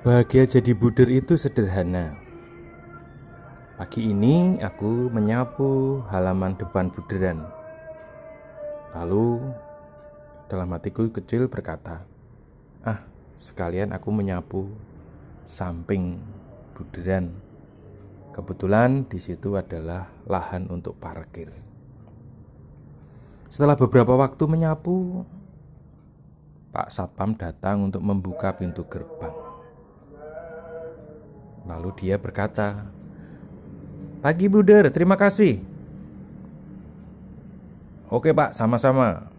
Bahagia jadi buder itu sederhana. Pagi ini aku menyapu halaman depan buderan. Lalu dalam hatiku kecil berkata, "Ah, sekalian aku menyapu samping buderan." Kebetulan di situ adalah lahan untuk parkir. Setelah beberapa waktu menyapu, Pak Satpam datang untuk membuka pintu gerbang. Lalu dia berkata, "Pagi Buder, terima kasih." "Oke, Pak, sama-sama."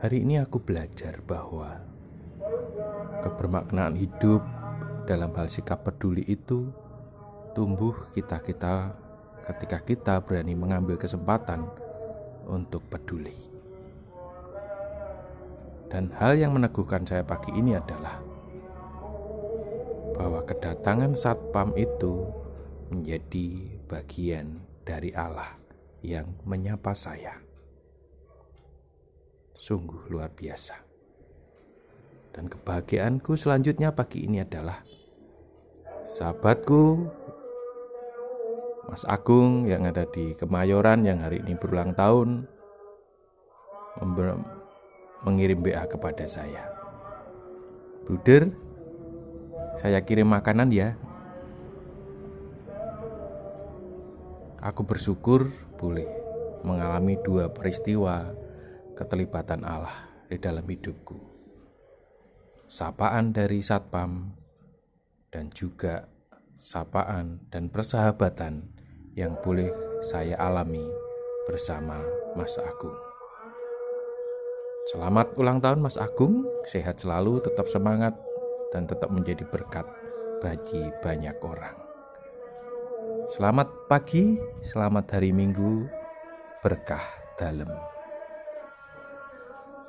Hari ini aku belajar bahwa kebermaknaan hidup dalam hal sikap peduli itu tumbuh kita-kita ketika kita berani mengambil kesempatan untuk peduli. Dan hal yang meneguhkan saya pagi ini adalah bahwa kedatangan satpam itu menjadi bagian dari Allah yang menyapa saya. Sungguh luar biasa. Dan kebahagiaanku selanjutnya pagi ini adalah sahabatku Mas Agung yang ada di Kemayoran yang hari ini berulang tahun mengirim WA kepada saya. Bruder, saya kirim makanan ya. Aku bersyukur boleh mengalami dua peristiwa keterlibatan Allah di dalam hidupku. Sapaan dari Satpam dan juga sapaan dan persahabatan yang boleh saya alami bersama Mas Agung. Selamat ulang tahun Mas Agung, sehat selalu, tetap semangat, dan tetap menjadi berkat bagi banyak orang. Selamat pagi, selamat hari Minggu, berkah dalam.